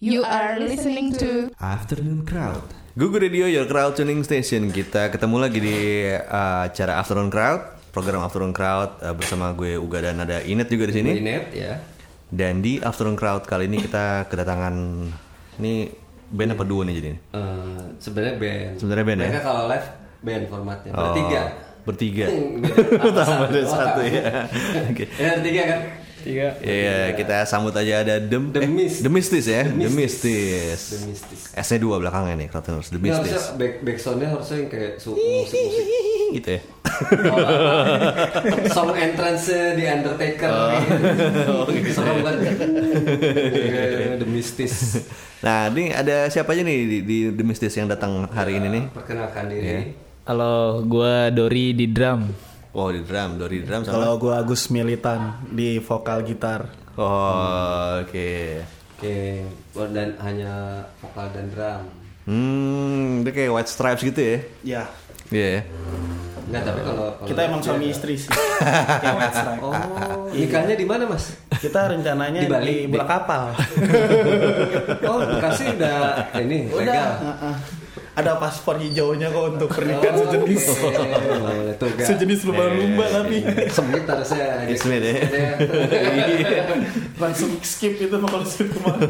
You are listening to Afternoon Crowd. Google Radio Your Crowd Tuning Station. Kita ketemu lagi di uh, acara Afternoon Crowd, program Afternoon Crowd uh, bersama gue Uga dan ada Inet juga di sini. Inet ya. Dan di Afternoon Crowd kali ini kita kedatangan ini band apa duo nih jadi? Eh, sebenarnya band. Sebenarnya band ya? Mereka kalau live band formatnya. Oh, Bertiga. Bertiga. Beda. Tambah ada Oh, satu ya. Oke. Ya, bertiga kan? Tiga. Iya, kita sambut aja ada The, The eh, Mist. The Mistis ya. The The Mistis. Mistis. The Mistis. S-nya dua belakangnya nih, Crowdtuners. The Ini harusnya Mistis. back back soundnya harusnya yang kayak su- musik-musik. Gitu ya. Song entrance di Undertaker. Oh, gitu. gitu Serem ya. kan? Iya, The Mistis. Nah, ini ada siapa aja nih di, di The Mistis yang datang hari ini nih? Perkenalkan diri. Iya. Halo, gua Dori di drum. Wow, di drum, Dori drum sama. Kalau gue Agus Militan di vokal gitar. Oh, oke. Oke, dan hanya vokal dan drum. Hmm, itu kayak White Stripes gitu ya? Ya, Iya. Enggak, tapi kalau kalau- kita emang suami istri sih. Kayak White Stripe. Oh, nikahnya di mana, Mas? Kita rencananya Di di, Bali? bola kapal. Oh, Bekasi udah ini Udah, legal. uh-uh. Ada paspor hijaunya kok untuk pernikahan sejenis. Oh, itu enggak. Sejenis lumba-lumba Eh, tapi. Semit harusnya. Iya, semit ya. Langsung skip itu kalau skip ke mana.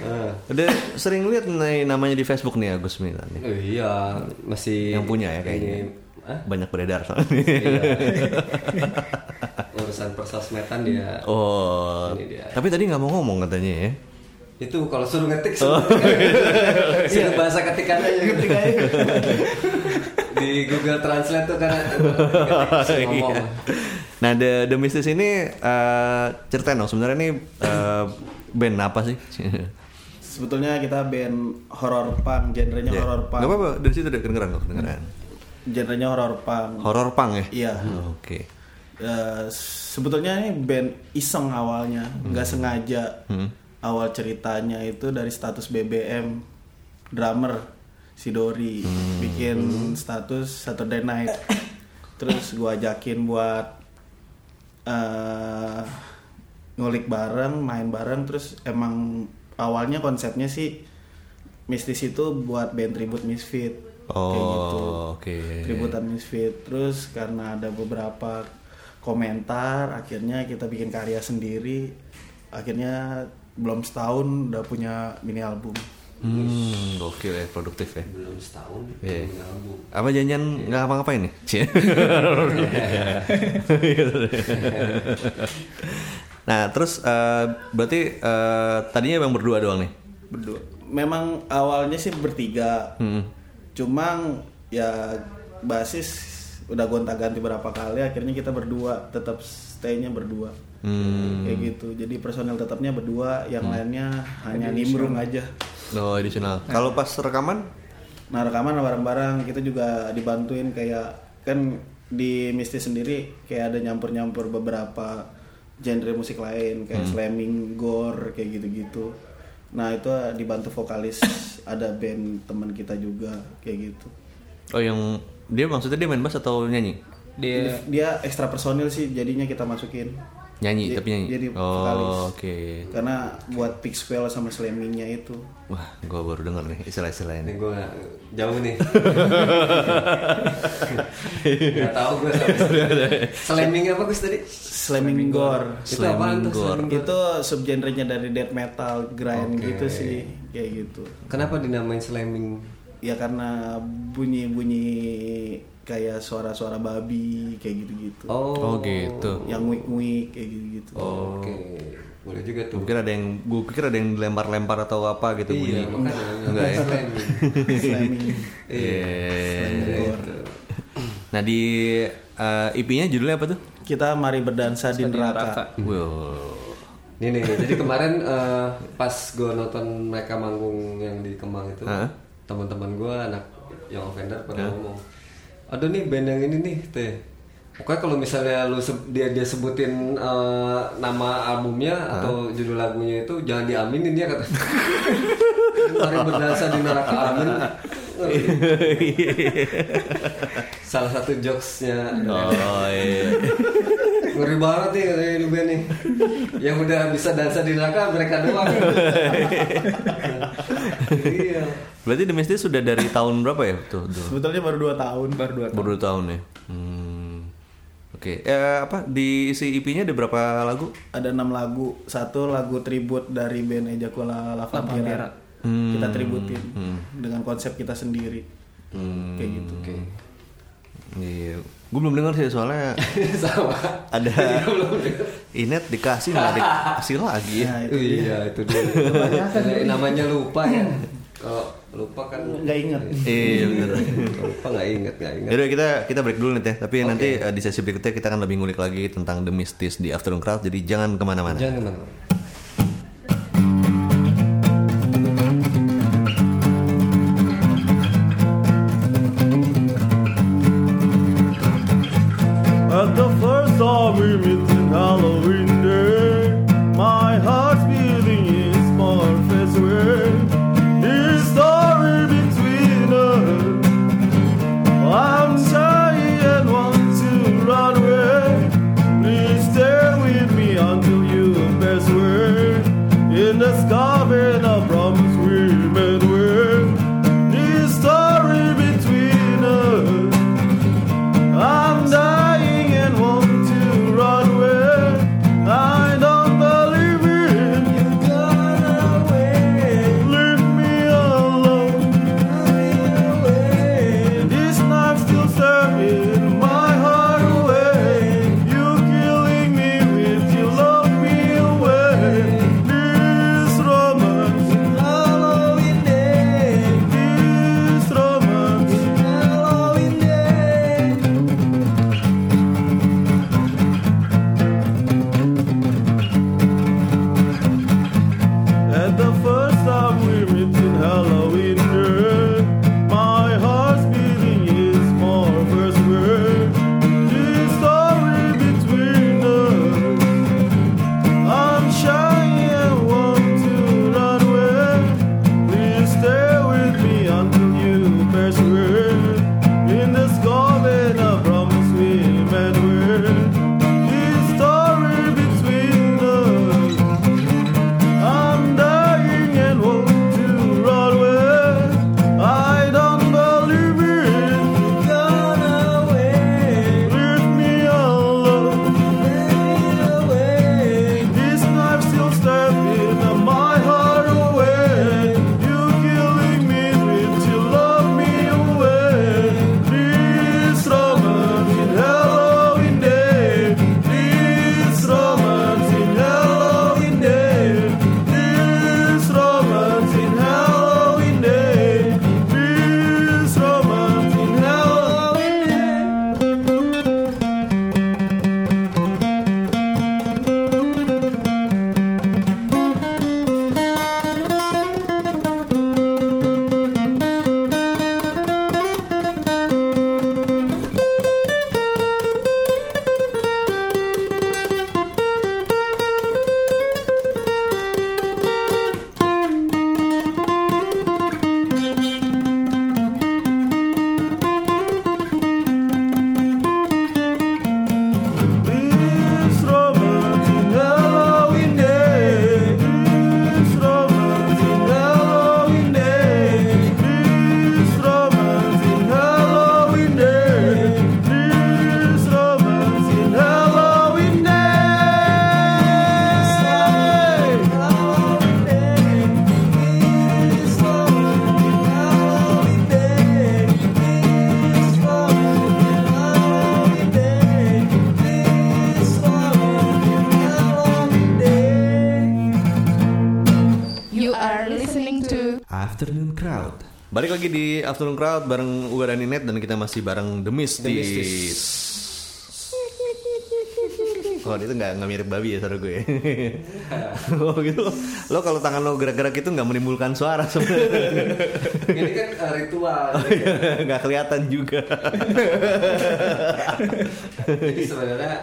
Eh, Udah sering lihat nih namanya di Facebook nih Agus Milan nih. oh iya, masih Yang punya ya kayaknya. ini, Hah? Banyak beredar soalnya. Iya. Urusan persosmedan dia. Oh. Ini dia. Tapi tadi nggak mau ngomong katanya ya. Itu kalau suruh ngetik Oh. suruh ketik. Suruh bahasa ketikan aja. Di Google Translate tuh kan ketik, ngomong. Iya. Nah, The, The Mistis ini eh ceritain dong sebenarnya ini eh, band apa sih? Sebetulnya kita band horror punk, genrenya Iya. horror punk. Gak apa-apa, dari situ udah kedengeran kok, kedengeran. Genrenya horror punk. Horror punk ya? Iya. Oke. Eh, sebetulnya ini band iseng awalnya, nggak sengaja. Awal ceritanya itu dari status BBM drummer si Dori. Bikin status Saturday Night. Terus gua ajakin buat eh ngulik bareng, main bareng. Terus emang awalnya konsepnya sih Mistis itu buat band tribute Misfit. Kayak gitu. Oh, oke. tributan Misfit. Terus karena ada beberapa komentar akhirnya kita bikin karya sendiri. Akhirnya belum setahun udah punya mini album Hmm, gokil ya, produktif ya. Belum setahun Iya. bikin album. Apa janjian nggak ngapa-ngapain nih? Cie. nah, terus eh, berarti eh, tadinya emang berdua doang nih? berdua memang awalnya sih bertiga Hmm. cuma ya basis udah gonta-ganti berapa kali akhirnya kita berdua tetap stay-nya berdua Hmm. kayak gitu jadi personel tetapnya berdua yang lainnya hanya nimbrung aja Oh, additional. Kalau pas rekaman? Nah rekaman bareng-bareng kita juga dibantuin kayak kan di Mistis sendiri kayak ada nyampur-nyampur beberapa genre musik lain kayak slamming, gore kayak gitu-gitu. Nah itu dibantu vokalis ada band teman kita juga kayak gitu. Oh, yang dia maksudnya dia main bass atau nyanyi? Dia Dia ekstra personil sih jadinya kita masukin Nyanyi, Jadi- tapi nyanyi. jadi vokalis. oh, oke. karena buat pick spell sama slammingnya itu. Wah, gua baru denger nih istilah-istilah Ini ini. gue jauh nih. Gak tau gue. Slamming apa Gus tadi? Slamming gore. Itu apaan tuh? Gore? Itu subgenrenya dari death metal, grind Oke. gitu sih, kayak gitu. Kenapa dinamain slamming? Ya karena bunyi-bunyi kayak suara-suara babi kayak gitu-gitu. Oh, Oh, gitu. Yang wik-wik kayak gitu-gitu. Oke, boleh juga tuh. Mungkin ada yang gua pikir ada yang dilempar-lempar atau apa gitu bunyi. Iya, makanya Enggak ya? slamming. Slamming. Iya. Nah, di eh, IP-nya judulnya apa tuh? Kita mari berdansa di neraka. Wow. Nih nih, nih. jadi kemarin eh, pas gue nonton mereka manggung yang di Kemang itu, Hah? teman-teman gue anak yang offender pada ngomong, aduh nih band yang ini nih teh. Pokoknya kalau misalnya lu dia dia sebutin eh, nama albumnya atau judul lagunya itu jangan diaminin ya kata. Mari berdansa di neraka amin. Salah satu jokesnya Oh iya. Ngeri banget nih katanya ini band nih. Yang udah bisa dansa di neraka mereka doang. iya. Berarti The Misty sudah dari tahun berapa ya tuh? tuh. Sebetulnya baru dua tahun. Baru dua Baru dua tahun ya. Hmm. Oke, Eh, apa di isi EP-nya ada berapa lagu? Ada enam lagu. Satu lagu tribute dari band Ejakula Lavantira. Hmm. Kita tributin dengan konsep kita sendiri. Hmm. Kayak gitu. Oke. Iya. Gue belum dengar sih soalnya Sama. ada Iya. Inet dikasih nggak dikasih lagi ya. Itu iya itu dia. Ada- namanya lupa ya. Kalau lupa kan nggak ingat. Iya benar. Lupa nggak inget nggak inget. Yaudah kita kita break dulu nih teh. Tapi nanti eh, di sesi berikutnya kita akan lebih ngulik lagi tentang The Mistis di Afternoon Crowd. Jadi jangan ke mana-mana. Jangan ke mana. Lagi di Afternoon Crowd bareng Uga dan Inet dan kita masih bareng The Mistis. Oh itu nggak nggak mirip babi ya suara gue. oh gitu. Lo kalau tangan lo gerak-gerak itu nggak menimbulkan suara sebenarnya. Ini kan uh, ritual. Nggak kelihatan juga. Jadi sebenarnya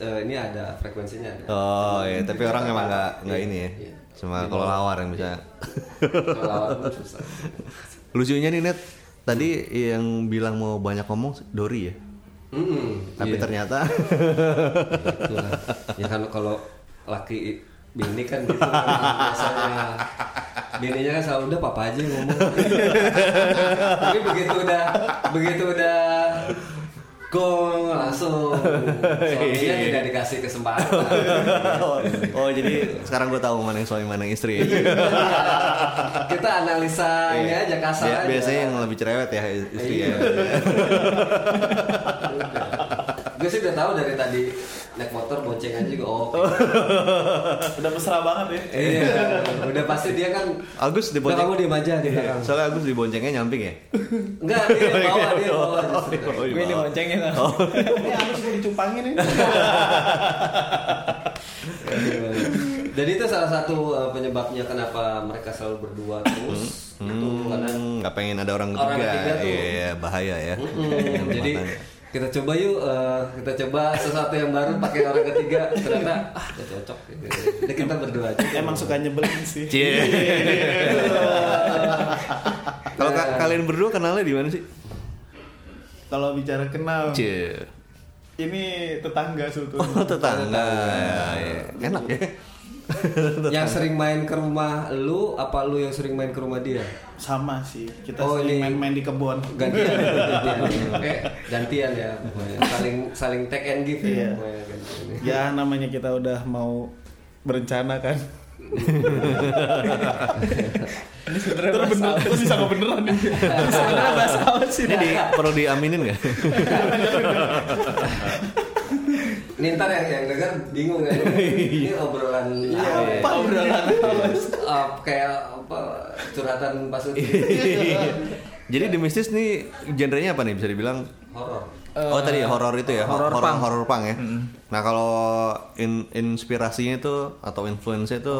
eh, ini ada frekuensinya ada. Oh iya, tapi orang emang nggak nggak ini ya. Iya. Cuma kalau lawar yang bisa. Kalau susah. Lucunya nih Net, tadi yang bilang mau banyak ngomong Dori ya. Mm-mm, Tapi iya. ternyata ya kan kalau laki bini kan gitu kan biasanya bininya kan selalu udah papa aja ngomong tapi begitu udah begitu udah gong langsung. Suaminya tidak dikasih kesempatan. Oh, oh, jadi sekarang gue tahu mana yang suami mana yang istri. kita analisa ini aja kasar Bia- aja. biasanya yang lebih cerewet ya istri ya. gue sih udah tahu dari tadi naik motor boncengan juga oh oke. Udah mesra banget ya. iya udah pasti dia kan Agus udah dibonceng. kamu diem aja di belakang Soalnya Agus diboncengnya nyamping ya. enggak dia bawa dia bawa justru. Oh, iya. Gue diboncengin lah. Ini harus gue dicumpangin nih. Jadi itu salah satu uh, penyebabnya kenapa mereka selalu berdua terus. Itu karena Hmm, nggak pengen ada orang Orang ketiga. ketiga tuh. Iya, iya, bahaya ya. Mm, jadi kita coba yuk uh, kita coba sesuatu yang baru pakai orang ketiga ternyata ah gak cocok gitu. Jadi kita berdua aja. Emang suka nyebelin sih. Kalau ka- kalian berdua kenalnya di mana sih? Kalau bicara kenal, Cie. ini tetangga sebetulnya. Oh, tetangga. Ya, Enak ya. yang sering main ke rumah lu apa lu yang sering main ke rumah dia? Sama sih. Kita Oh, sering ini- main-main di kebun. Gantian, gantian. Oke, gantian ya. Saling saling take and give ya. Iya. Ya namanya kita udah mau berencana kan. Ini sebenarnya bener, terus bisa kebeneran nih. Sebenarnya apa sih? Ini di, perlu diaminin nggak? Ini ntar yang yang denger bingung kan? Ini obrolan Iya, apa obrolan uh, kayak apa curhatan pas itu Jadi di mistis nih genrenya apa nih bisa dibilang? horor. oh tadi ya horor itu ya, horor punk. horor punk ya. Nah kalau in- inspirasinya itu atau influence itu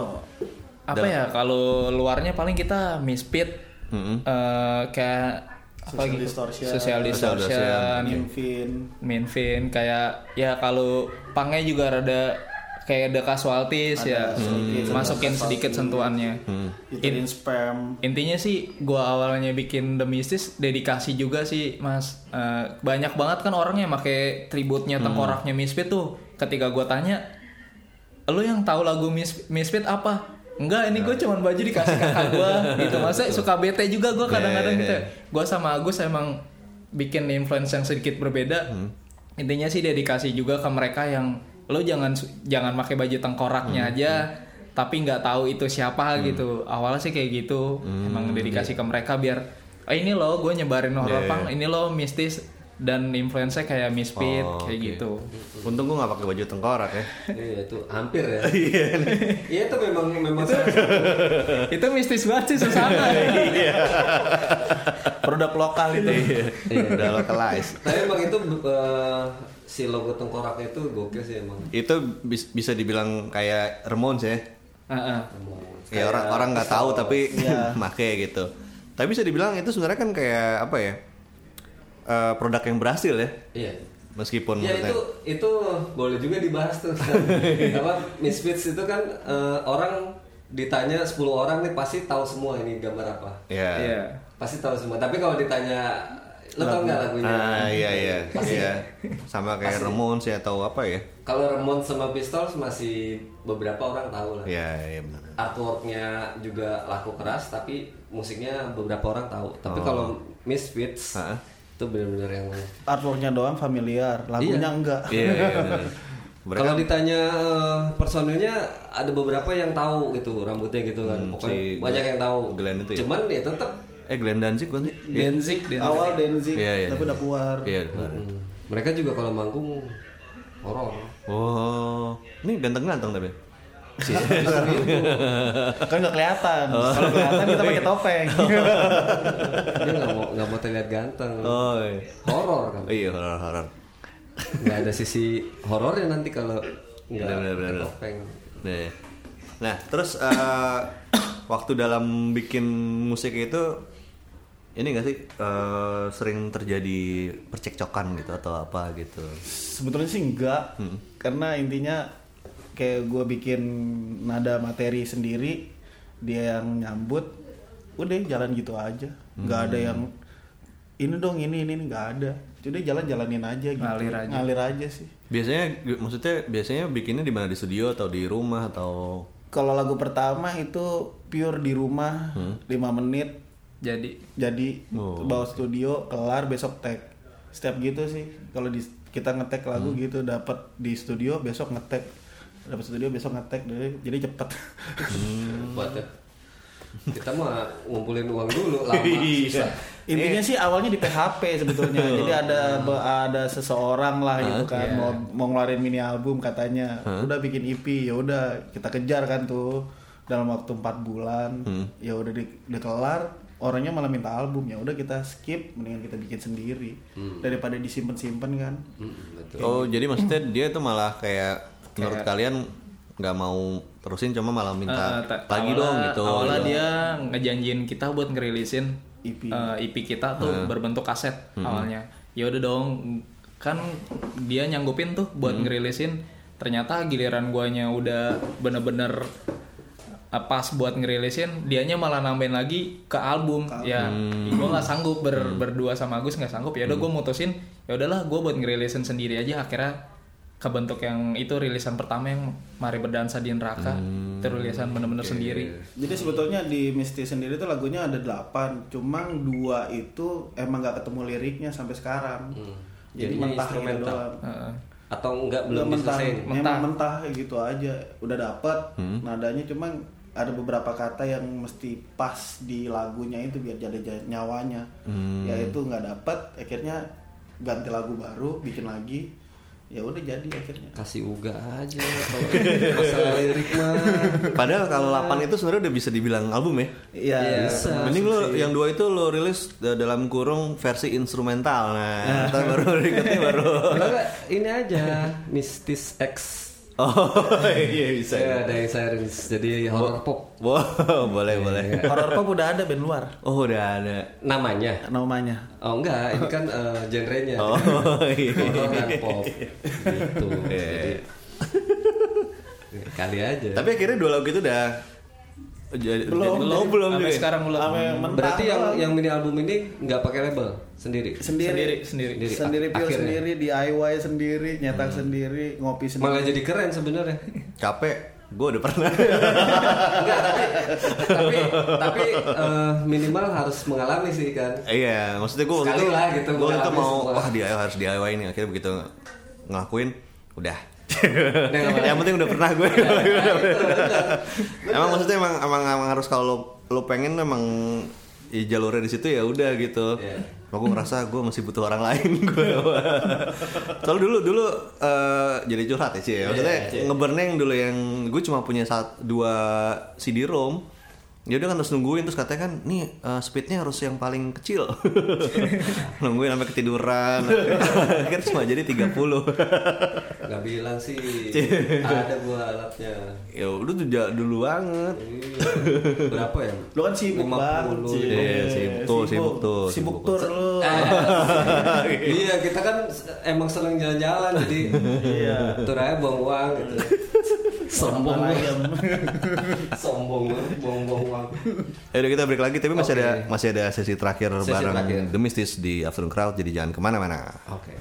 apa ya kalau luarnya paling kita misfit Mm-mm. eh, kayak apa Social gitu? distortion. social distortion Minfin. Minfin kayak ya kalau pangnya juga rada kayak ada casualties ya. sedikit masukin sedikit sentuhannya. Ituin spam. intinya sih gua awalnya bikin The Mistis dedikasi juga sih mas. Eh, banyak banget kan orang yang pakai tributnya tengkoraknya Misfit tuh. Ketika gua tanya lu yang tahu lagu Mis- Misfit apa enggak ini gue cuman baju dikasih kakak gua gitu. Masa suka bete juga gua kadang-kadang gitu gua sama Agus emang bikin influence yang sedikit berbeda. Intinya sih dedikasi juga ke mereka yang lo jangan jangan pakai baju tengkoraknya aja tapi nggak tahu itu siapa gitu. Awalnya sih kayak gitu. Emang dedikasi ke mereka biar "Ah, ini lo gue nyebarin horror Iya, punk ini lo mistis dan influence kayak misfit Oh, kayak oke. gitu untung gue nggak pakai baju tengkorak ya. Iya itu hampir ya. Iya itu memang memang satu. itu mistis banget sih susana Produk lokal itu. Iya, udah localize. Tapi emang itu uh, si logo tengkoraknya itu gokil sih emang. Itu bis- bisa dibilang kayak Ramones ya. Heeh. Ya orang orang nggak tahu tapi Iya. make gitu. Tapi bisa dibilang itu sebenarnya kan kayak apa ya? Eh, produk yang berhasil ya. Iya. Meskipun Ya itu itu boleh juga dibahas tuh. Apa Misfits itu kan eh, orang ditanya 10 orang nih pasti tahu semua ini gambar apa. ya. Iya. Pasti tahu semua. Tapi kalau ditanya lo tau nggak lagunya? Ah iya iya. Pasti. iya. Sama kayak Ramones ya atau apa ya? Kalau Ramones sama Pistols masih beberapa orang tahu lah. Iya iya benar. Artworknya juga laku keras tapi musiknya beberapa orang tahu. Tapi Oh. kalau Misfits Hah? Itu benar-benar yang Artworknya doang familiar, lagunya Iya. enggak. Iya iya benar. Mereka Kalau ditanya eh, personilnya ada beberapa yang tahu gitu rambutnya gitu kan. Hmm, Pokoknya si banyak yang tahu. Glenn itu ya? Cuman ya tetap eh Glenn Danzig kan sih? Danzig Danzig. Awal Danzig, Iya, iya, tapi iya. udah keluar. Iya. hmm, mereka juga kalau manggung horor. Oh, ini ganteng-ganteng tapi. Kan nggak kelihatan. Kalau kelihatan kita pakai topeng. Dia nggak mau nggak mau terlihat ganteng. Oh, iya. Horor kan. Oh iya horor-horor. Nggak ada sisi horornya nanti kalau nggak topeng. Nah, nah terus eh, waktu dalam bikin musik itu ini gak sih eh, sering terjadi percekcokan gitu atau apa gitu? Sebetulnya sih enggak, karena intinya kayak gue bikin nada materi sendiri, dia yang nyambut, udah jalan gitu aja. Nggak ada yang ini dong ini ini nggak ada. Jadi jalan-jalanin aja gitu. Ngalir aja. ngalir aja sih. Biasanya maksudnya biasanya bikinnya di mana? Di studio atau di rumah atau? Kalau lagu pertama itu pure di rumah Hmm. 5 menit. Jadi. Jadi Oh. bawa studio kelar besok tag. Step gitu sih. Kalau di kita ngetek lagu Hmm. gitu dapat di studio besok ngetek dapat studio besok ngetek jadi jadi cepet buat ya. Kita mah ngumpulin uang dulu lama Iya. susah. intinya Eh. sih awalnya di PHP sebetulnya jadi ada ada seseorang lah gitu kan iya. mau mau ngeluarin mini album katanya udah bikin EP ya udah kita kejar kan tuh dalam waktu empat bulan Hmm. ya udah di, dikelar orangnya malah minta album ya udah kita skip mendingan kita bikin sendiri daripada disimpan simpen kan Hmm, betul. Oh, jadi maksudnya dia tuh malah kayak menurut kalian nggak mau terusin cuma malah minta ta- lagi awalnya- dong gitu. Awalnya dia ngejanjiin kita buat ngerilisin EP. eh, EP kita tuh berbentuk kaset awalnya. Ya udah dong, kan dia nyanggupin tuh buat ngerilisin. Ternyata giliran guanya udah bener-bener pas buat ngerilisin, dianya malah nambahin lagi ke album. Ya, gua nggak sanggup ber- berdua sama Agus nggak sanggup. Ya udah gue mutusin, ya udahlah gue buat ngerilisin sendiri aja. Akhirnya kebentuk yang itu rilisan pertama yang Mari Berdansa di Neraka itu rilisan bener-bener sendiri Jadi sebetulnya di Misty sendiri tuh lagunya ada delapan, cuma dua itu emang nggak ketemu liriknya sampai sekarang. Jadi Jadinya mentah gitu instrumental. doang. Heeh. Atau enggak belum mentah, mentah. Mentah. gitu aja. Udah dapat nadanya cuma ada beberapa kata yang mesti pas di lagunya itu biar jadi jadi nyawanya. Ya itu nggak dapat, akhirnya ganti lagu baru, bikin lagi. Ya udah jadi akhirnya. Kasih uga aja kalau masalah lirik mah. Padahal kalau 8 itu sebenarnya udah bisa dibilang album ya. Iya. Bisa. Mending lo yang dua itu lo rilis da- dalam kurung versi instrumental. Nah, ntar baru berikutnya baru. Ini aja Mistis X. Oh, iya bisa. Ya, ada yang sirens. Jadi horror pop Wow, boleh boleh. Horror pop udah ada band luar Oh, udah ada. namanya. namanya. Oh enggak, ini kan eh, genrenya. Oh, iya. Horror dan pop. Gitu. Jadi kali aja. Tapi akhirnya dua lagu itu udah jadi Belum. jadi- oh, belum sampai juga. sekarang belum Ame mentah Berarti yang yang mini album ini nggak pakai label sendiri. sendiri sendiri sendiri sendiri pure akhirnya. sendiri DIY sendiri nyetak sendiri ngopi sendiri Malah jadi keren sebenarnya. Capek. Gue udah pernah. Enggak, tapi tapi tapi eh, minimal harus mengalami sih kan. Iya, maksudnya gue waktu Sekali itu, lah gitu, gue itu habis mau, semua. wah DIY harus DIY ini. Akhirnya begitu ngelakuin, udah. Yang penting udah pernah gue. Emang maksudnya emang, emang, emang harus kalau lo, lo pengen emang ya jalurnya di situ ya udah gitu. Kalau gue ngerasa gue masih butuh orang lain gue. Soalnya dulu dulu eh, jadi curhat ya sih. Iya, Maksudnya ngeburn yang dulu yang gue cuma punya satu dua CD-ROM. Ya udah kan terus nungguin terus katanya kan nih eh, speednya harus yang paling kecil. nungguin sampai ketiduran. kan cuma jadi 30. Nggak bilang sih ada gua alatnya. ya udah tuh dulu banget. Iya. Berapa ya? lu kan sibuk 50. banget sih Iya, sibuk tuh, sibuk tuh, sibuk sibuk. tur lu Eh, iya kita kan emang seneng jalan-jalan jadi Iya. tur aja buang uang gitu sombong ayam. sombong banget buang-buang uang Ya udah kita break lagi tapi masih ada masih ada sesi terakhir Sesi bareng terakhir. The Mistis di Afternoon Crowd jadi jangan ke mana-mana. oke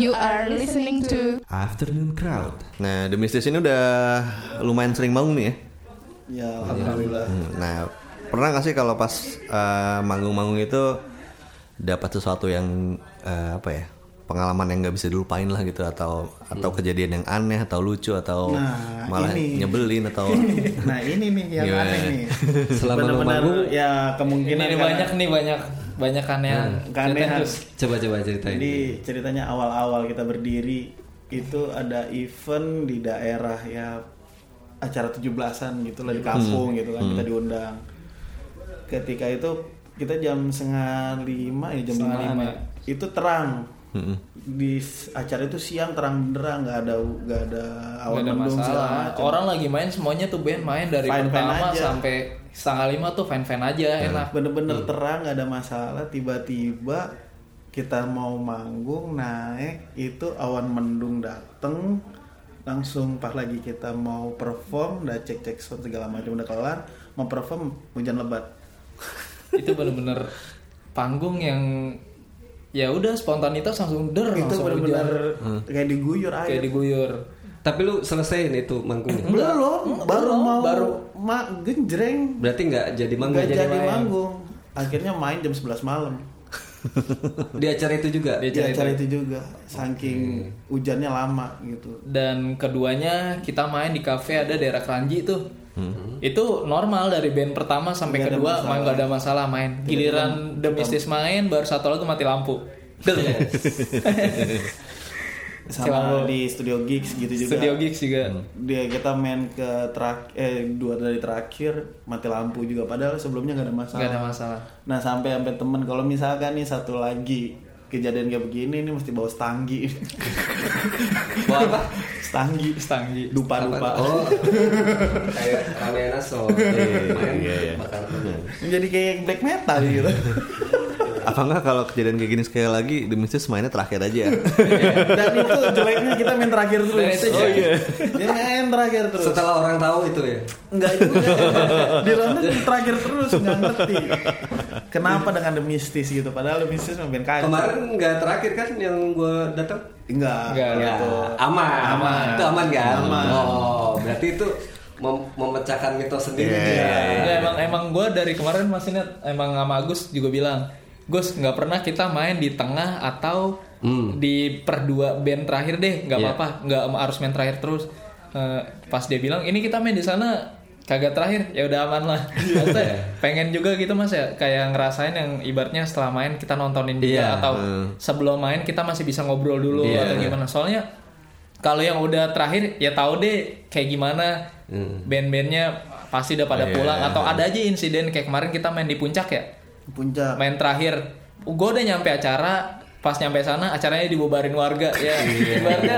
You are listening to Afternoon Crowd. Nah, The Mistis ini udah lumayan sering bangun nih ya. Ya alhamdulillah. Hmm, Nah, pernah gak sih kalau pas eh, manggung-manggung itu dapat sesuatu yang eh, apa ya? Pengalaman yang nggak bisa dilupain lah gitu atau atau kejadian yang aneh atau lucu atau Nah, malah ini. nyebelin atau Nah ini nih yang Gimana? aneh nih. Selama manggung, ya Ini kemungkinan nih karena- banyak nih banyak banyak keanehan. keanehan. Ceritain terus. Coba coba ceritain. Jadi ceritanya awal-awal kita berdiri itu ada event di daerah ya acara 17-an gitu lah di kampung gitu kan kita diundang. Ketika itu kita jam setengah lima ya jam Setengah lima lima. itu terang Mm-mm. di acara itu siang terang benderang nggak ada nggak ada Gak awan ada mendung masalah. Orang lagi main semuanya tuh band main dari Fine-fine pertama aja. sampai setengah lima tuh fan fan aja enak. bener-bener terang nggak ada masalah tiba-tiba kita mau manggung naik itu awan mendung dateng langsung pas lagi kita mau perform udah cek cek sound segala macam udah kelar mau perform hujan lebat itu bener-bener panggung yang ya udah spontanitas langsung der itu langsung bener-bener hujan. kayak diguyur air kayak diguyur. Tapi lu selesaiin itu manggungnya. belum baru mau baru. ma genjreng Berarti nggak jadi manggung. nggak jadi jadi manggung akhirnya main jam 11 malam Di acara itu juga. Di di acara acara itu juga saking hujannya lama gitu Dan keduanya kita main di cafe ada daerah Keranji tuh. Itu normal dari band pertama sampai Nggak ada kedua main gak ada masalah main. Giliran The main baru satu lagu mati lampu. Sama di studio gigs gitu juga. Studio gigs juga. dia kita main ke terak eh dua dari terakhir mati lampu juga. Padahal sebelumnya nggak ada masalah. Gak ada masalah. nah sampai sampai temen kalau misalkan nih satu lagi kejadian kayak begini nih mesti bawa stanggi Bawa apa? stanggi Stanggi. dupa dupa Oh, kayak ramen aso. Main Iya, iya. bakal. jadi kayak black metal gitu apa enggak kalau kejadian kayak gini sekali lagi The Mistis mainnya terakhir aja. dan itu jeleknya kita main terakhir terus Dan itu jelek. dia main terakhir terus Setelah orang tahu itu ya. Enggak juga. Di ronde terakhir terus nggak ngerti. Kenapa dengan The Mistis gitu? Padahal The Mistis kacau. Kemarin nggak terakhir kan yang gue datang? enggak. Enggak, Ya, aman. Aman. Itu aman kan? Aman. Oh, berarti itu mem- memecahkan mitos sendiri Iya. dia. Enggak, emang emang gue dari kemarin masih ingat emang sama Agus juga bilang Gus nggak pernah kita main di tengah atau Hmm. di per dua band terakhir deh nggak Iya. apa-apa nggak harus main terakhir terus Eh, pas dia bilang ini kita main di sana kagak terakhir ya udah aman lah Maksudnya pengen juga gitu mas ya kayak ngerasain yang ibaratnya setelah main kita nontonin juga Iya. atau sebelum main kita masih bisa ngobrol dulu Iya. atau gimana soalnya kalau yang udah terakhir ya tahu deh kayak gimana Hmm. band-bandnya pasti udah pada Iya. pulang atau ada aja insiden kayak kemarin kita main di puncak ya Puncak. main terakhir. Gue udah nyampe acara pas nyampe sana acaranya dibubarin warga ya. Ibaratnya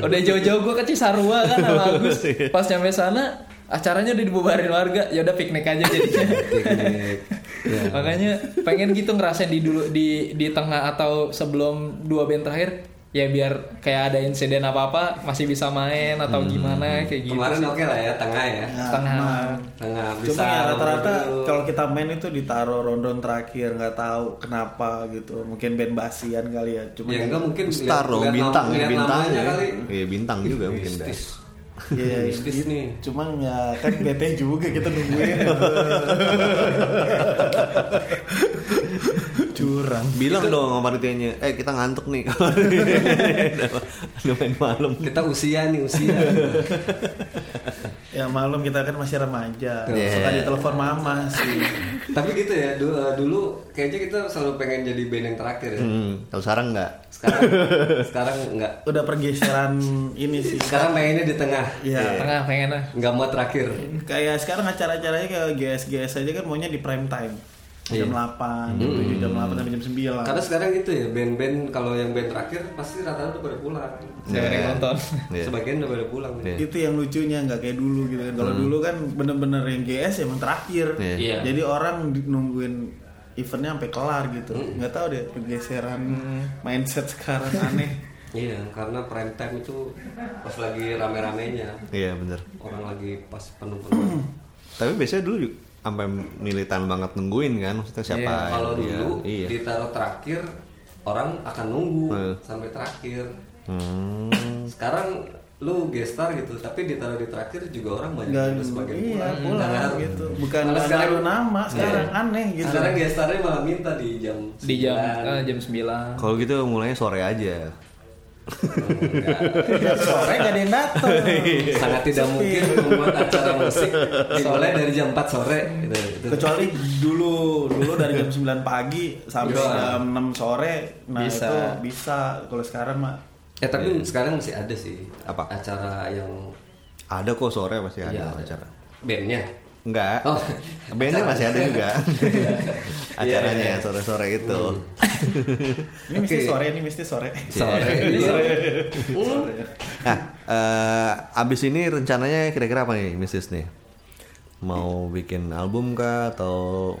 udah jauh-jauh gue ke Cisarua kan sama Agus. Pas nyampe sana acaranya udah dibubarin warga. Ya udah piknik aja jadinya. Piknik. Ya. makanya pengen gitu ngerasain di dulu di di tengah atau sebelum dua band terakhir ya biar kayak ada insiden apa apa masih bisa main atau gimana kayak gitu Kemarin oke lah ya tengah ya. Ya, Tengah. aman. Tengah bisa. Cuma ya rata-rata kalau kita main itu ditaruh rondon terakhir nggak tahu kenapa gitu. Mungkin band basian kali ya. Cuma ya enggak mungkin Star lihat- bintang, lihat bintang ya. kali. Iya, bintang juga mungkin. Mistis. Iya, gitu. nih. Cuma ya kan bete juga kita nungguin. Curang. Bilang dong sama panitianya, eh kita ngantuk nih. udah, main malam. Kita usia nih usia. Ya malam kita kan masih remaja. Yeah. Suka ditelepon mama sih. Tapi gitu ya dulu, dulu kayaknya kita selalu pengen jadi band yang terakhir ya. Hmm, kalau sekarang enggak. Sekarang sekarang enggak. Udah pergeseran ini sih. Sekarang pengennya di tengah. Ya. tengah pengen lah Nggak mau terakhir. Kayak sekarang acara-acaranya kayak GS-GS aja kan maunya di prime time. Jam Iya. 8, jam 7, jam 8 sampai jam 9. Karena sekarang gitu ya band-band kalau yang band terakhir pasti rata-rata udah pada pulang. saya yang nonton Iya. Sebagian udah pada pulang. Iya. itu yang lucunya nggak kayak dulu gitu kan. Kalau dulu kan bener-bener yang GS emang terakhir. Iya. Iya. Jadi orang nungguin eventnya sampai kelar gitu. Nggak tahu deh pergeseran mindset sekarang aneh. Iya, karena prime time itu pas lagi rame-ramenya. Iya, bener. Orang lagi pas penuh-penuh. Tapi biasanya dulu juga sampai militan banget nungguin kan maksudnya siapa Kalau yang dia. dulu iya. ditaruh terakhir orang akan nunggu Hmm. sampai terakhir. Hmm. Sekarang lu gestar gitu, tapi ditaruh di terakhir juga orang banyak juga sebagian iya pulang. pulang Nah, gitu bukan Malah nggak sekarang- nama sekarang Iya. aneh gitu Sekarang gestarnya malah minta di jam di jam 9. eh, jam 9 Kalau gitu mulainya sore aja. Ya, sore gak ada yang datang sangat tidak mungkin membuat acara musik dimulai dari jam 4 sore gitu. Itu. kecuali dulu dulu dari jam 9 pagi sampai Bisa. jam 6 sore nah Bisa. itu bisa kalau sekarang mah Eh tapi sekarang masih ada sih Apa? acara yang Ada kok sore masih ada Iya. acara. bandnya. Enggak. Oh. Bandnya masih ada juga. Acaranya Iya, iya. sore-sore itu. ini mesti Oke. sore ini mesti sore Sore. Iya. Nah, eh, abis ini rencananya kira-kira apa nih, Mrs. nih? Mau bikin album kah atau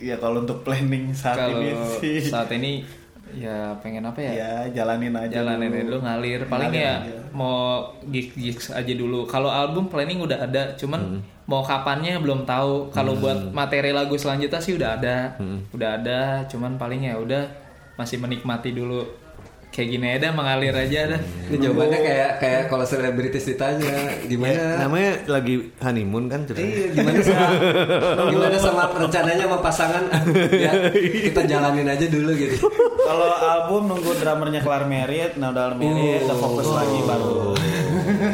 Iya kalau untuk planning saat kalau ini sih saat ini ya pengen apa ya? Ya jalanin aja jalanin dulu. dulu ngalir. Paling Ngalir ya aja. mau gigs gigs aja dulu. Kalau album planning udah ada cuman mau kapannya belum tahu. Kalau buat materi lagu selanjutnya sih udah ada. Udah ada cuman paling ya udah masih menikmati dulu kayak gini aja mengalir aja dah Ini jawabannya kayak kayak kalau selebritis ditanya gimana namanya lagi honeymoon kan ceritanya? Iya, gimana sama gimana sama rencananya sama pasangan ya kita jalanin aja dulu gitu. kalau album nunggu drummernya kelar merit nah udah merit udah fokus lagi baru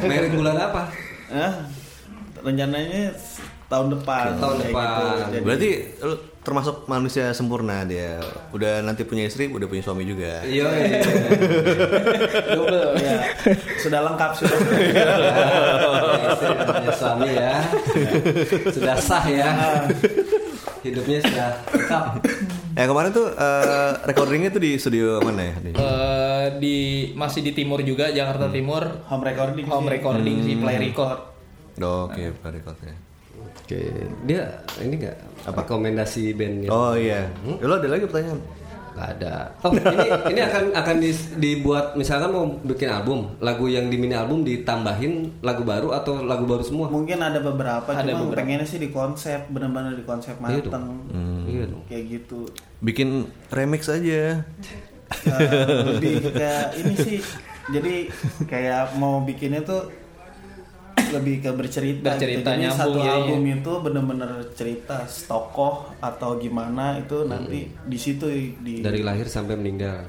Merit bulan apa? Hah? rencananya tahun depan Tahun depan. gitu. Jadi- Berarti termasuk manusia sempurna dia. Udah nanti punya istri, udah punya suami juga. Iya. iya. double ya sudah lengkap sudah Istri dan punya suami ya. Sudah sah ya. Hidupnya sudah lengkap. Ya kemarin tuh eh, recordingnya tuh di studio mana ya? Di- Eh, di masih di timur juga Jakarta Timur home recording home sih. recording sih play record Oh, Oke, Pak recordnya. Oke, dia ini enggak rekomendasi bandnya? Oh iya. Ya, lo ada lagi pertanyaan? Gak ada. Oh, ini ini akan akan dis- dibuat misalkan mau bikin album, lagu yang di mini album ditambahin lagu baru atau lagu baru semua? mungkin ada beberapa Ada cuma beberapa. pengennya sih di konsep benar-benar di konsep Iya dong. mateng Iya dong. kayak gitu Bikin remix aja. Eh, lebih kayak ini sih jadi kayak mau bikinnya tuh lebih ke bercerita, Bercerita, gitu. Jadi nyambung satu jadinya. album itu bener-bener cerita tokoh atau gimana itu nanti di situ di Dari lahir sampai meninggal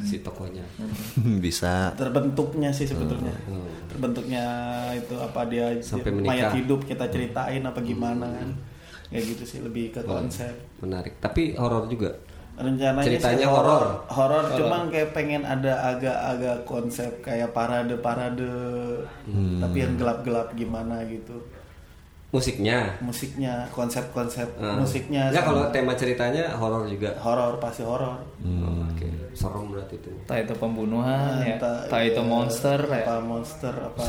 si tokohnya. Bisa. terbentuknya sih sebetulnya Hmm. terbentuknya itu apa dia Sampai mayat menikah. hidup kita ceritain apa gimana kan kayak gitu sih lebih ke konsep Menarik. Tapi horor juga. Rencananya Ceritanya horor. horor cuman kayak pengen ada agak-agak konsep kayak parade parade Hmm. tapi yang gelap-gelap gimana gitu Musiknya. musiknya konsep-konsep Hmm. musiknya sama- kalau tema ceritanya horor juga. horor pasti horor Oh, Oke, serem berarti itu. entah itu pembunuhan ya Entah- entah itu iya, monster ya apa monster apa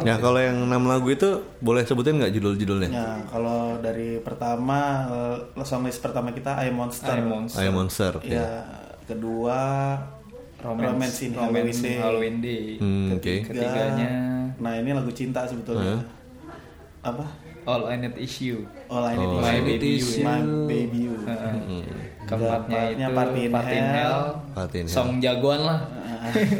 Ya kalau yang enam lagu itu boleh sebutin nggak judul-judulnya? Ya, kalau dari pertama eh, songlist pertama kita I Monster. I Monster. I Monster. Ya, kedua Romance, in Romance Halloween in Day. Halloween Day. Hmm, Oke. Ketiga, Ketiganya Nah, ini lagu cinta sebetulnya. Apa? All I Need Is You All I Need Oh. Is My You. Baby You. My Baby You. Hmm. Keempatnya itu Party in Party in Hell. Hell. Party in Hell. Song jagoan lah.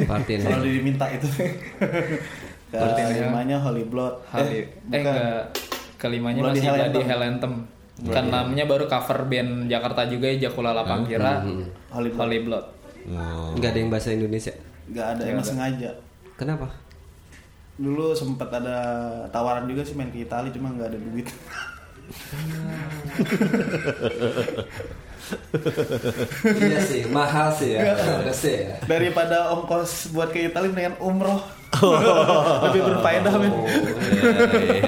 Partin. Kalau diminta itu. Hell. Kelimanya Holy Blood. Hari, eh, bukan. enggak kelimanya Bloody masih Hell Bloody Anthem. Hell Anthem. Kan namanya baru cover band Jakarta juga ya Jakula Lapangkira. Holy Blood. Holy Blood. Oh. Enggak ada yang bahasa Indonesia. Gak ada, emang sengaja. Kenapa? Dulu sempat ada tawaran juga sih main ke Italia cuma nggak ada duit. iya sih, mahal sih ya. Harus sih ya. Daripada ongkos buat ke Italia mendingan umroh. Lebih berfaedah men. Oh, iya, iya.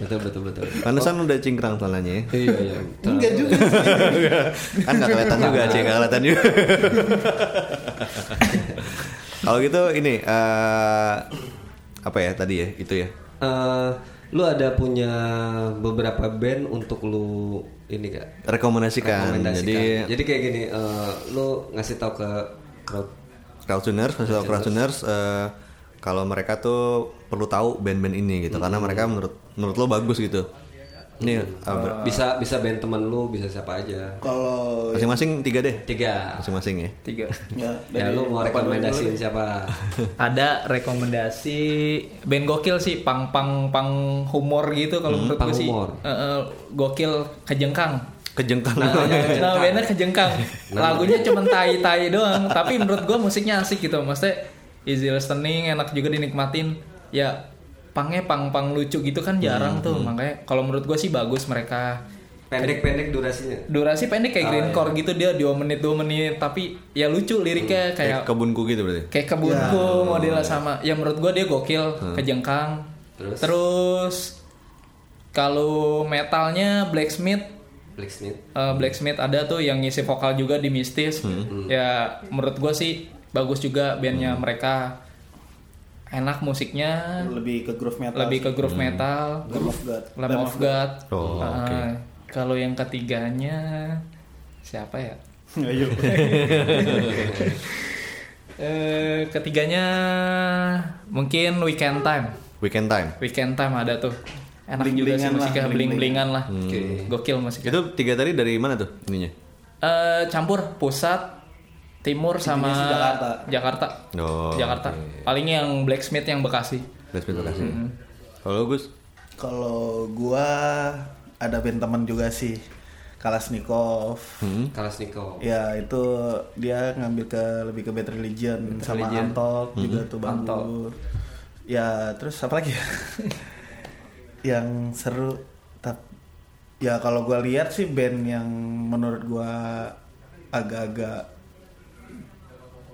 Betul betul betul. Pantesan udah cingkrang soalnya ya. Iya iya. Enggak juga. kan nggak kelihatan juga sih nggak kelihatan juga kalau gitu ini eh, apa ya tadi ya itu ya? Eh, lu ada punya beberapa band untuk lu ini gak? rekomendasikan. Rekomendasikan. jadi Jadi kayak gini, eh, lu ngasih tahu ke crowd crowdtuners social crowdtuners. eh, kalau mereka tuh perlu tahu band-band ini gitu. Karena mereka menurut menurut lo bagus gitu ini eh, ber- bisa bisa band teman lu, bisa siapa aja. Kalau Masing-masing tiga deh. Tiga. Masing-masing ya. Tiga. ya, Ya lu mau rekomendasiin dulu? siapa? Ada rekomendasi band gokil sih, pang pang pang humor gitu kalau menurut pang gue sih. humor. Eh, eh, gokil kejengkang. Kejengkang Nah, namanya. nah bandnya kejengkang. Lagunya cuma tai-tai doang, tapi menurut gua musiknya asik gitu. Maksudnya easy listening, enak juga dinikmatin. Ya pangnya pang-pang lucu gitu kan jarang tuh. Makanya kalau menurut gua sih bagus mereka. Pendek-pendek durasinya. Durasi pendek kayak greencore gitu dia 2 menit 2 menit tapi ya lucu liriknya Kayak kayak kebunku gitu berarti. kayak kebunku modelnya sama. Ya menurut gua dia gokil, kejengkang. Terus? Terus kalau metalnya Blacksmith Blacksmith. Eh, Blacksmith ada tuh yang ngisi vokal juga di Mistis. Ya menurut gue sih bagus juga bandnya mereka. Enak musiknya, lebih ke groove metal lebih ke sih. groove metal, Lamb of God Lamb of God. Oh, Eh, oke. Kalau yang ketiganya siapa ya? ayo Eh, ketiganya mungkin Weekend Time. Weekend time. Weekend Time ada tuh. Enak juga sih Bling-blingan lah, musiknya, bling-blingan lah. Oke. Gokil musiknya. Itu tiga tadi dari mana tuh ininya? Eh, campur pusat timur sama Jakarta. Jakarta. Oh, Jakarta. Paling yang blacksmith yang Bekasi. Blacksmith Bekasi. Kalau Gus? kalau gua ada band teman juga sih Kalashnikov Hmm. Kalashnikov. ya itu dia ngambil ke lebih ke Bad Religion sama Religion. Antok juga tuh Antok. ya terus apa lagi ya yang seru tap ya kalau gua lihat sih band yang menurut gua agak-agak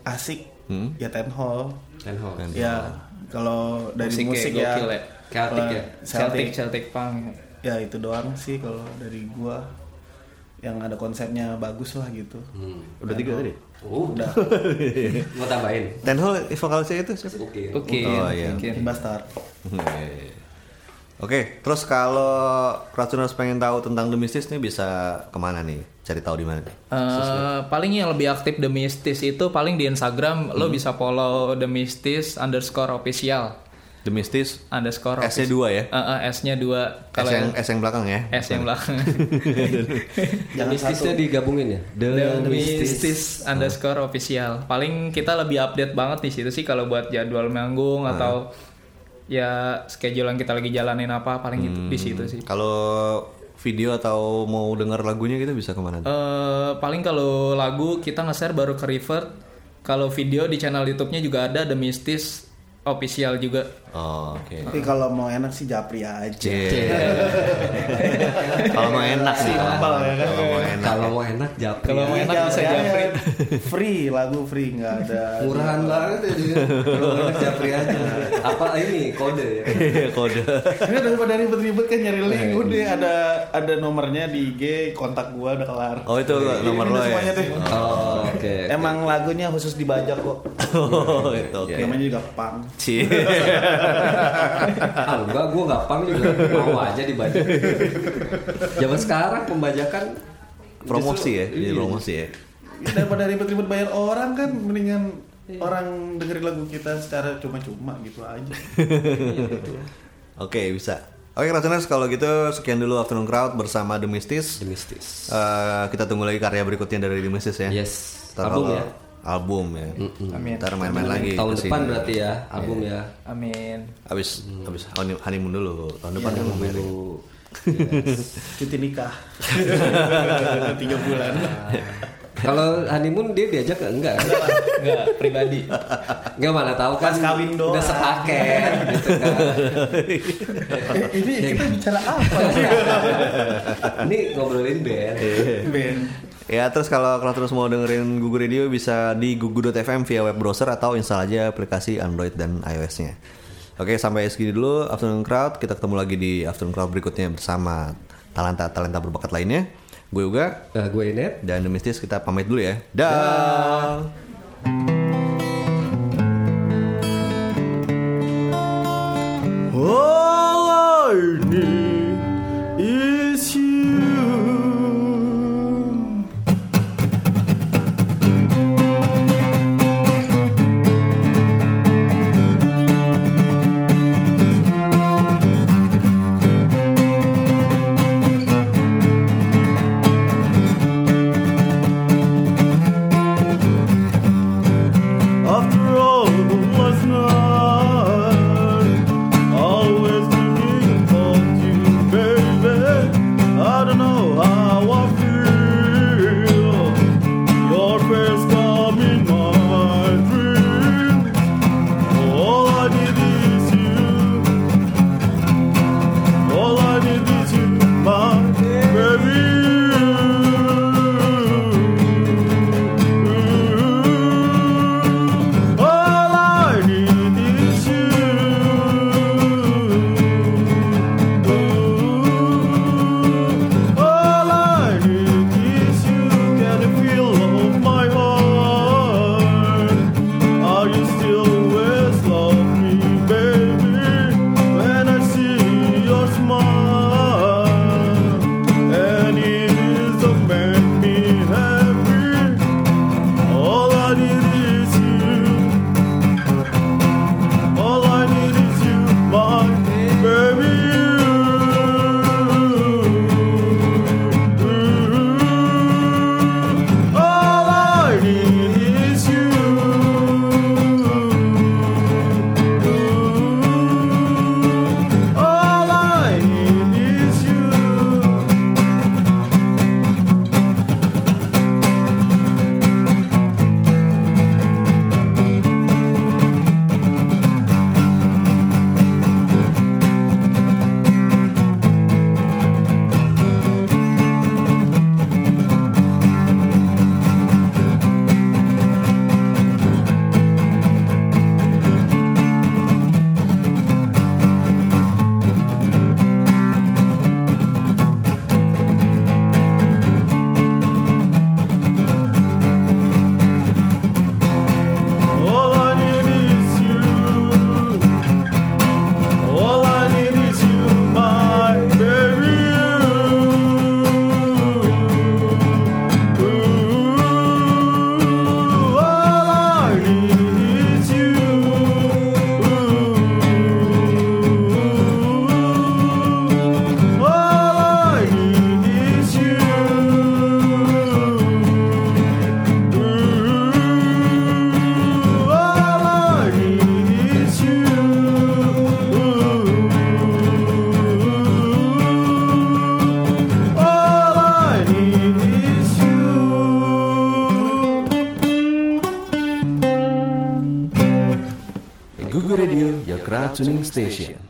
asik Hmm. ya Ten Hall Dan Hall. Ten ya kalau dari musik ya, gokil ya. Celtic ya? Celtic Celtic Celtic Punk. ya itu doang sih kalau dari gua yang ada konsepnya bagus lah gitu Hmm. Udah tiga tadi? Oh, udah mau tambahin. Ten Hall vokalisnya itu siapa? Oke. Oke. Oh, iya. oke. Bastard Oke, terus kalau Racuners pengen tahu tentang The Mistis nih bisa ke mana nih? Cari tahu di mana? nih? Eh, paling yang lebih aktif The Mistis itu paling di Instagram lo bisa follow The Mistis underscore official The Mistis underscore S-nya dua ya? Eh, eh, S-nya dua S kalau yang yang S yang belakang ya? S yang belakang jangan Mistisnya digabungin ya? The Mistis underscore official. Paling kita lebih update banget di situ sih kalau buat jadwal manggung atau ya schedule yang kita lagi jalanin apa paling gitu di situ sih. Kalau video atau mau denger lagunya kita bisa ke mana? Eh paling kalau lagu kita nge-share baru ke Revert. Kalau video di channel YouTube-nya juga ada The Mistis official juga. Oh, oke. tapi kalau mau enak sih Japri aja Cie. Kalau mau enak sih. Simpel ya kan? Kalau mau enak. Kalau mau enak japri. Kalau mau enak bisa Japri free lagu free nggak ada murahan banget ya. Kalau mau enak japri aja. Apa ini kode ya? Kode. ini daripada ribet-ribet kan nyari link udah ada ada nomornya di IG kontak gua udah kelar Oh itu nomor lo ya? deh. Oh, oke. emang lagunya khusus dibajak kok Oh itu oke. namanya juga pang Cie. ah enggak, gue gak pang juga mau aja dibajak. Zaman sekarang pembajakan Promosi ya, justru- jadi iya. promosi ya. daripada ribet-ribet bayar orang kan mendingan orang dengerin lagu kita secara cuma-cuma gitu aja Oke bisa. Oke Rationers kalau gitu sekian dulu Afternoon Crowd bersama The Mistis. The Mistis. Eh, kita tunggu lagi karya berikutnya dari The Mistis ya. Yes. Ntar Album kalau- ya? Album ya. Amin. Ntar main-main lagi. Tahun ke sini. depan berarti ya album ya. Amin. Abis abis honey- honeymoon dulu. Tahun depan ya, Mary. Dulu. cuti nikah tiga bulan Kalau honeymoon dia diajak nggak? enggak? kan? Enggak, pribadi. Enggak mana tahu kan Pas kawin doang. udah sepaket gitu kan. Eh, ini kita bicara apa Ini ngobrolin band. Ben Ya terus kalau kalau terus mau dengerin Gugu Radio bisa di gugu.fm via web browser atau install aja aplikasi Android dan iOS-nya. Oke sampai segini dulu Afternoon Crowd kita ketemu lagi di Afternoon Crowd berikutnya bersama talenta talenta berbakat lainnya. Gue juga Nah, gue Inet. dan The Mistis kita pamit dulu ya. Dah. All I need tuning station.